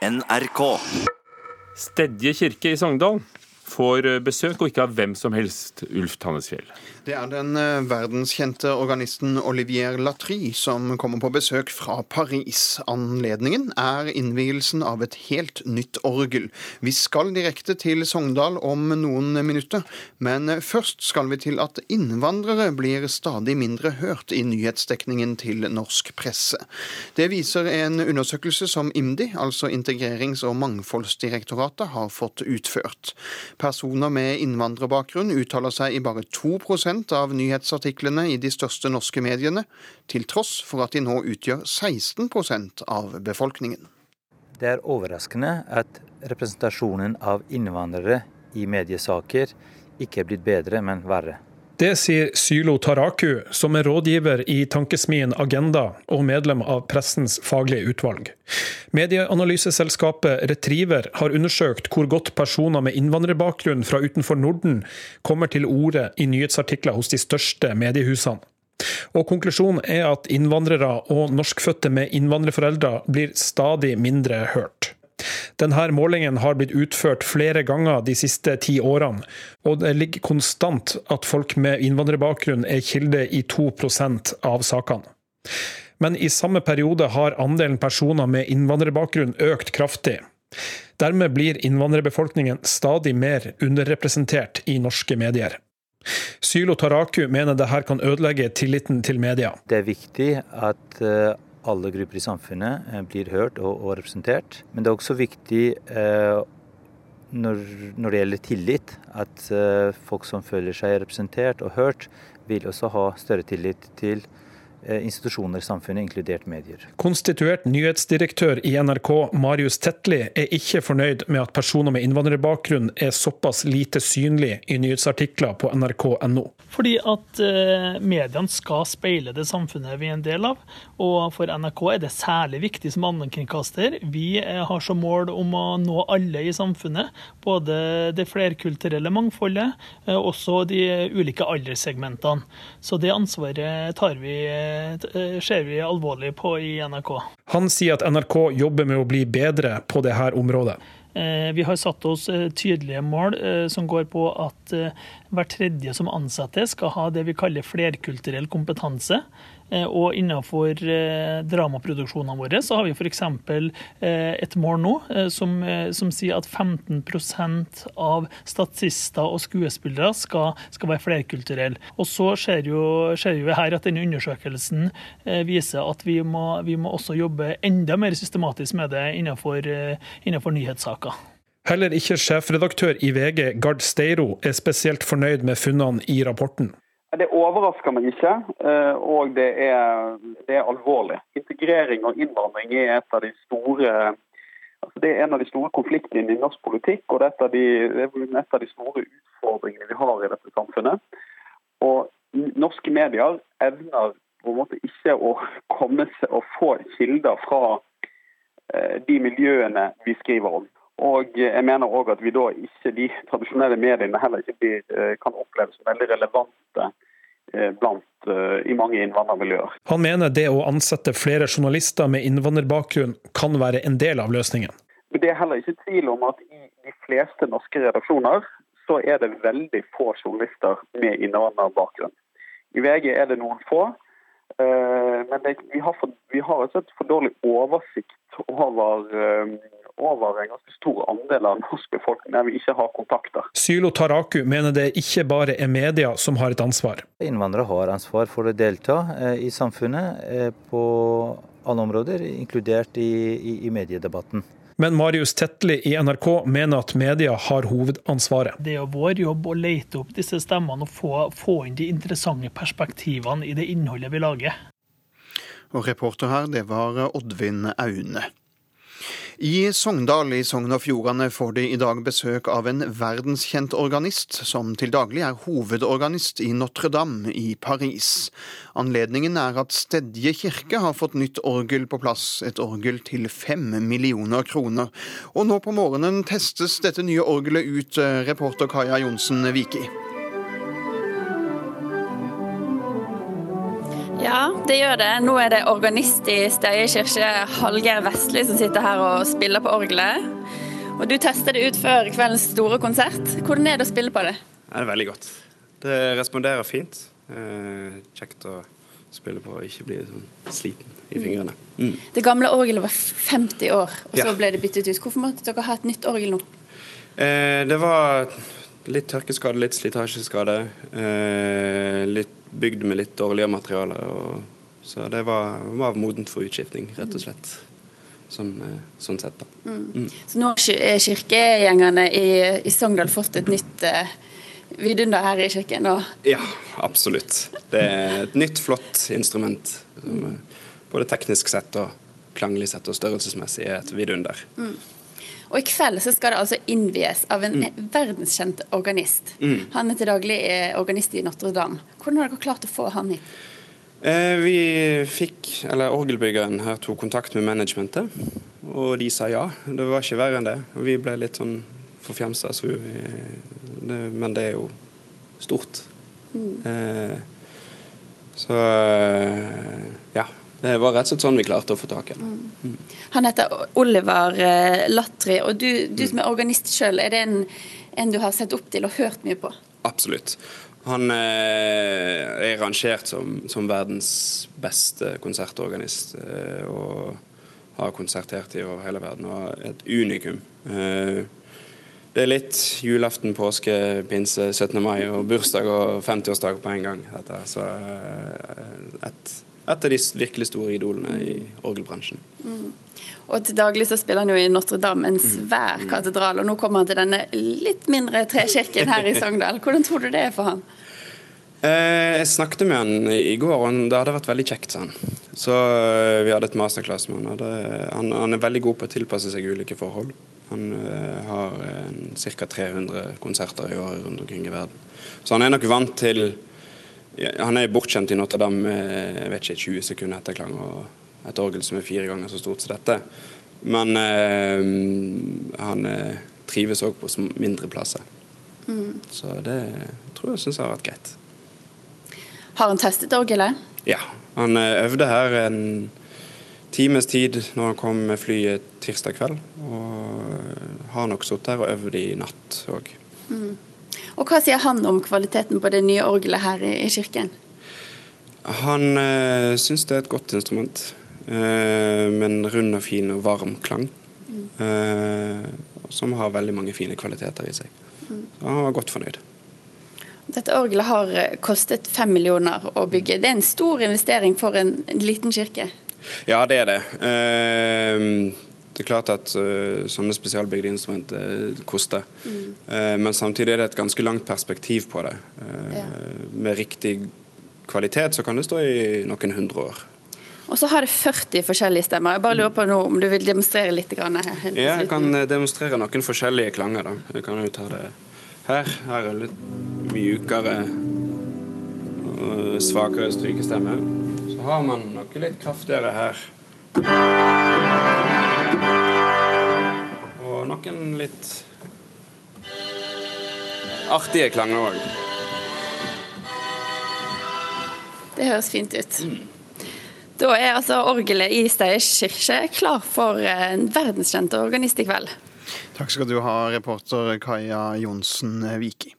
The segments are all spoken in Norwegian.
NRK. Stedje kirke i Sogndal får besøk, og ikke av hvem som helst, Ulf Tannesfjell. Det er den eh, verdenskjente organisten Olivier Latry som kommer på besøk fra Paris. Anledningen er innvielsen av et helt nytt orgel. Vi skal direkte til Sogndal om noen minutter, men først skal vi til at innvandrere blir stadig mindre hørt i nyhetsdekningen til norsk presse. Det viser en undersøkelse som IMDi, altså Integrerings- og mangfoldsdirektoratet, har fått utført. Personer med innvandrerbakgrunn uttaler seg i bare 2% av nyhetsartiklene i de største norske mediene, til tross for at de nå utgjør 16% av befolkningen. Det er overraskende at representasjonen av innvandrere i mediesaker ikke er blitt bedre, men verre. Det sier Sylo Taraku, som er rådgiver i tankesmien Agenda og medlem av pressens faglige utvalg. Medieanalyseselskapet Retriever har undersøkt hvor godt personer med innvandrerbakgrunn fra utenfor Norden kommer til orde i nyhetsartikler hos de største mediehusene. Og Konklusjonen er at innvandrere og norskfødte med innvandrerforeldre blir stadig mindre hørt. Denne målingen har blitt utført flere ganger de siste ti årene, og det ligger konstant at folk med innvandrerbakgrunn er kilde i 2% av sakene. Men i samme periode har andelen personer med innvandrerbakgrunn økt kraftig. Dermed blir innvandrerbefolkningen stadig mer underrepresentert i norske medier. Sylo Taraku mener dette kan ødelegge tilliten til media. Det er viktig at eh, alle grupper i samfunnet eh, blir hørt og, og representert. Men det er også viktig eh, når, når, det gjelder tillit, at eh, folk som føler seg representert og hørt, vil også ha større tillit til institusjoner i samfunnet, inkludert medier. Konstituert nyhetsdirektør i NRK, Marius Tetli, er ikke fornøyd med at personer med innvandrerbakgrunn er såpass lite synlig i nyhetsartikler på nrk.no. Fordi at uh, mediene skal speile det samfunnet vi er en del av. Og for NRK er det særlig viktig som allmennkringkaster. Vi uh, har som mål om å nå alle i samfunnet. Både det flerkulturelle mangfoldet, også de ulike alderssegmentene. Så det ansvaret tar vi Eh, ser vi alvorlig på i NRK. Han sier at NRK jobber med å bli bedre på dette området. Eh, vi har satt oss eh, tydelige mål som går på at hver tredje som ansatte skal ha det vi kaller flerkulturell kompetanse. Eh, og innenfor eh, dramaproduksjonene våre så har vi f.eks. Eh, et mål nå som, som, sier at 15% av statister og skuespillere skal, skal være flerkulturelle. Og så ser jo, ser jo her at denne undersøkelsen viser at vi må, vi må også jobbe enda mer systematisk med det innenfor, innenfor nyhetssaker. Heller ikke sjefredaktør i VG, Gard Steiro, er spesielt fornøyd med funnene i rapporten. Det overrasker meg ikke, eh, og det er, det er, alvorlig. Integrering og innvandring er et av de store altså det er en av de store konfliktene i norsk politikk, og det er et av de, et av de store utfordringene vi har i dette samfunnet. Og Norske medier evner på en måte ikke å komme seg og få kilder fra eh, de miljøene vi skriver om. Og jeg mener òg at vi da ikke, de tradisjonelle mediene heller ikke blir, eh, kan oppleves som veldig relevante blant eh, i mange innvandrermiljøer. Han mener det å ansette flere journalister med innvandrerbakgrunn kan være en del av løsningen. Det er heller ikke tvil om at i de fleste norske redaksjoner så er det veldig få journalister med innvandrerbakgrunn. I VG er det noen få, men det, vi har, for, vi har et for dårlig oversikt over over en ganske stor andel av norsk befolkning der vi ikke har kontakter. Sylo Taraku mener det ikke bare er media som har et ansvar. Innvandrere har ansvar for å delta eh, i samfunnet eh, på alle områder, inkludert i, i, i mediedebatten. Men Marius Tetli i NRK mener at media har hovedansvaret. Det er vår jobb å lete opp disse stemmene og få, få inn de interessante perspektivene i det innholdet vi lager. Og reporter her, det var Oddvin Aune. I Sogndal i Sogn og Fjordane får de i dag besøk av en verdenskjent organist, som til daglig er hovedorganist i Notre-Dame i Paris. Anledningen er at Stedje kirke har fått nytt orgel på plass, et orgel til fem millioner kroner. Og nå på morgenen testes dette nye orgelet ut, eh, reporter Kaja Johnsen Viki. Det gjør det. Nå er det organist i Steie kirke, Hallgeir Vestli, som sitter her og spiller på orgelet. Og du tester det ut før kveldens store konsert. Hvordan er det å spille på det? Det er veldig godt. Det responderer fint. Eh, kjekt å spille på og ikke bli sånn sliten i fingrene. Mm. Det gamle orgelet var 50 år, og så Ja. ble det byttet ut. Hvorfor måtte dere ha et nytt orgel nå? Eh, det var litt tørkeskade, litt slitasjeskade. Eh, litt bygd med litt dårligere materiale. Og, så det var, var modent for utskifting, rett og slett. Eh, sånn sett, da. Så nå har ki- er kirkegjengerne i, i Sogndal fått et nytt eh, vidunder her i kirken. Og Ja, absolutt. Det er et nytt, flott instrument. Som, eh, både teknisk sett og klanglig sett og størrelsesmessig er et vidunder. Og i kveld så skal det altså innvies av en verdenskjent organist. Han er til daglig eh, organist i Notre-Dame. Hvordan har dere klart å få han hit? Eh, vi fikk, eller Orgelbyggeren her tok kontakt med managementet, og de sa ja. Det var ikke verre enn det. Vi ble litt sånn forfjamsa, så men det er jo stort. Eh, så eh, ja. Det var rett og slett sånn vi klarte å få tak i den. Han heter Oliver eh, Latri, og du, du som er organist sjøl, er det en, en du har sett opp til og hørt mye på? Absolutt. Han eh, er rangert som, som verdens beste konsertorganist. Eh, og har konsertert i over hele verden og er et unikum. Eh, det er litt julaften, påske, pinse, 17. mai og bursdag og 50-årsdag på en gang. Dette. Så et, et av de virkelig store idolene i orgelbransjen. Og til daglig så spiller han jo i Notre-Dame, en svær katedral, og nå kommer han til denne litt mindre trekirken her i Sogndal. Hvordan tror du det er for han? Eh, jeg snakket med han i går, og det hadde vært veldig kjekt, sa han. Så eh, vi hadde et masterclass med han. Han, han er veldig god på å tilpasse seg ulike forhold. Han eh, har ca. 300 konserter i året rundt omkring i verden. Så han er nok vant til Han er bortskjemt i Notre-Dame jeg vet ikke, 20 sekunder etter klang og et orgel som er fire ganger så stort som dette. Men eh, han eh, trives òg på mindre plasser. Så det tror jeg syns har vært greit. Har han testet orgelet? Ja. Han eh, øvde her en times tid når han kom med flyet tirsdag kveld. Og eh, har nok sittet her og øvd i natt òg. Og hva sier han om kvaliteten på det nye orgelet her i, i kirken? Han øh, syns det er et godt instrument. øh, med en rund og fin og varm klang. eh, som har veldig mange fine kvaliteter i seg. Mm. han var godt fornøyd. Dette orgelet har eh, kostet fem millioner å bygge. Det er en stor investering for en, en liten kirke. Ja, det er det. Eh, det er klart at uh, sånne spesialbygde instrumenter koster. koster. Uh, men samtidig er det et ganske langt perspektiv på det. Eh, Ja. Med riktig kvalitet så kan det stå i noen hundre år. Og så har det 40 forskjellige stemmer. Jeg bare lurer på nå om du vil demonstrere litt grann her. Ja, jeg kan eh, demonstrere noen forskjellige klanger. da. Jeg kan jo ta det her. Her er litt mjukere og svakere strykestemme. Så har man noe litt kraftigere her. Noen litt artige klanger òg. Det høres fint ut. Da er altså orgelet i Steie kirke klar for en verdenskjent organist i kveld. Takk skal du ha, reporter Kaja Johnsen Viki.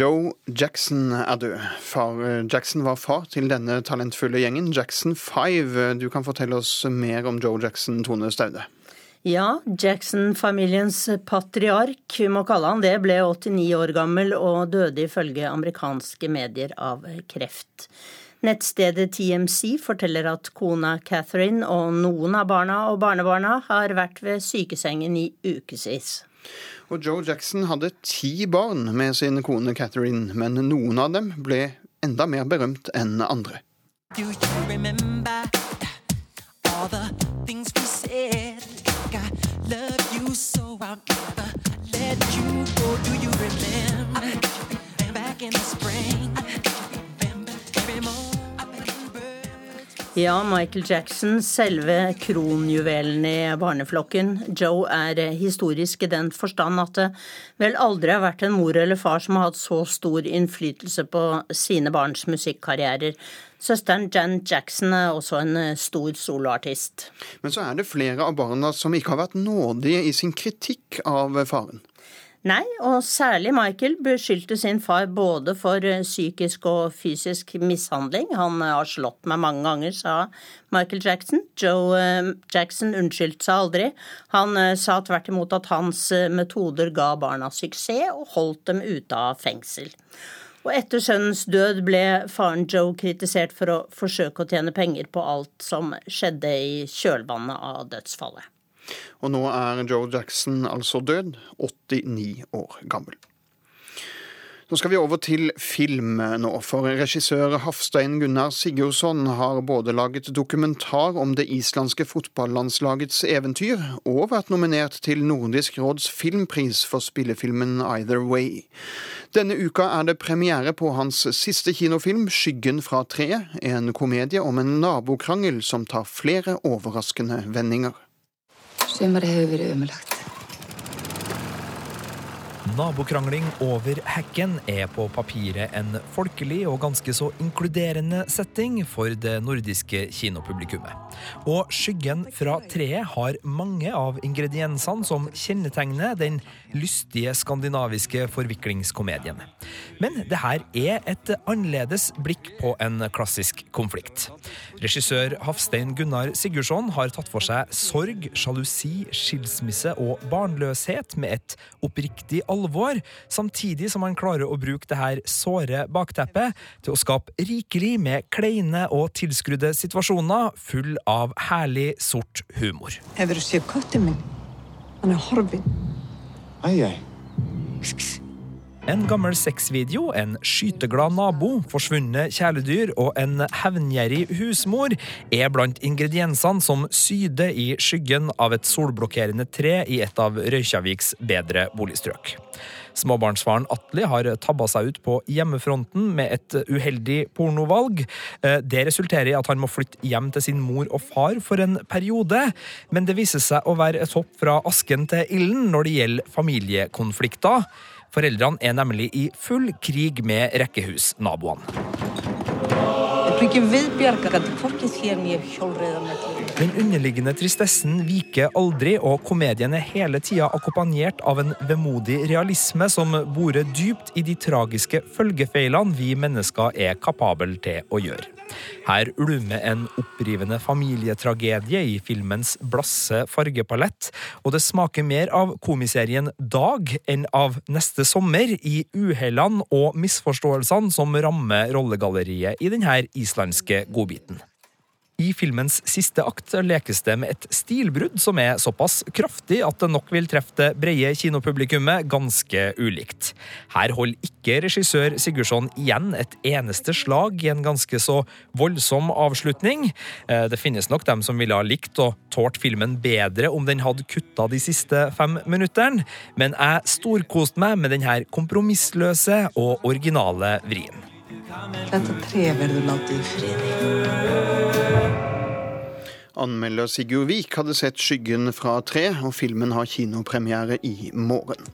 Joe Jackson er død. Far Jackson var far til denne talentfulle gjengen, Jackson 5. Du kan fortelle oss mer om Joe Jackson, Tone Staude. Ja, Jackson-familiens patriark, vi må kalle han det, ble 89 år gammel og døde ifølge amerikanske medier av kreft. Nettstedet TMC forteller at kona Catherine og noen av barna og barnebarna har vært ved sykesengen i ukevis. Og Joe Jackson hadde ti barn med sin kone Catherine, men noen av dem ble enda mer berømt enn andre. Do you remember all the things we said? I love you so I'll never let you go. Do you remember? Back in the spring. Ja, Michael Jackson, selve kronjuvelen i barneflokken. Joe er historisk i den forstand at det vel aldri har vært en mor eller far som har hatt så stor innflytelse på sine barns musikkarrierer. Søsteren Jan Jackson er også en eh, stor soloartist. Men så er det flere av barna som ikke har vært nådige i sin kritikk av faren. Nei, og særlig Michael beskyldte sin far både for eh, psykisk og fysisk mishandling. Han eh, har slått meg mange ganger, sa Michael Jackson. Joe eh, Jackson unnskyldte seg aldri. Han sa tvert imot at hans metoder ga barna suksess og holdt dem ute av fengsel. Og etter sønnens død ble faren Joe kritisert for å forsøke å tjene penger på alt som skjedde i kjølvannet av dødsfallet. Og nå er Joe Jackson altså død, 89 år gammel. Nå skal vi over til film nå, for regissør Hafstein Gunnar Sigurdsson har både laget dokumentar om det islandske fotballandslagets eventyr, og vært nominert til Nordisk råds filmpris for spillefilmen Either Way. Denne uka er det premiere på hans siste kinofilm, Skyggen fra treet, en komedie om en nabokrangel som tar flere overraskende vendinger. Sumarið hefur verið umlagt. Nabokrangling over hekken er på papiret en folkelig og ganske så inkluderende setting for det nordiske kinopublikummet. Og Skyggen fra treet har mange av ingrediensene som kjennetegner den lystige skandinaviske forviklingskomedien. Men det her er et annerledes blikk på en klassisk konflikt. Regissør Hafstein Gunnar Sigurdsson har tatt for seg sorg, sjalusi, skilsmisse og barnløshet med et oppriktig alvor, samtidig som han klarer å bruke det her såre bakteppet til å skape rikelig med kleine og tilskrudde situasjoner full av herlig sort humor. Hefur du sett katten min? Han er horven. Ai, ai. En gammel sexvideo, en skyteglad nabo, forsvunne kjæledyr og en hevngjerrig husmor er blant ingrediensene som syder i skyggen av et solblokkerende tre i et av Røykjaviks bedre boligstrøk. Småbarnsfaren Atli har tabba seg ut på hjemmefronten med et uheldig pornovalg. Eh, Det resulterer i at han må flytte hjem til sin mor og far for en periode, men det viser seg å være et hopp fra asken til ilden når det gjelder familiekonflikter. Foreldrene er nemlig i full krig med rekkehusnaboene. Den underliggende tristessen viker aldri, og komedien er hele tida akkompagnert av en vemodig realisme som borer dypt i de tragiske følgefeilene vi mennesker er kapable til å gjøre. Her ulmer en opprivende familietragedie i filmens blasse fargepalett, og det smaker mer av komiserien Dag enn av Neste sommer i uhellene og misforståelsene som rammer rollegalleriet i denne islandske godbiten. I filmens siste akt lekes det med et stilbrudd som er såpass kraftig at det nok vil treffe det brede kinopublikummet ganske ulikt. Her holder ikke regissør Sigurdsson igjen et eneste slag i en ganske så voldsom avslutning. Eh, Det finnes nok dem som ville ha likt og tålt filmen bedre om den hadde kutta de siste fem minuttene, men jeg storkoste meg med denne kompromissløse og originale vrien. Dette trever du látið í friði. Anmelder Sigurd Vik hadde sett Skyggen fra tre, og filmen har kinopremiere i morgen.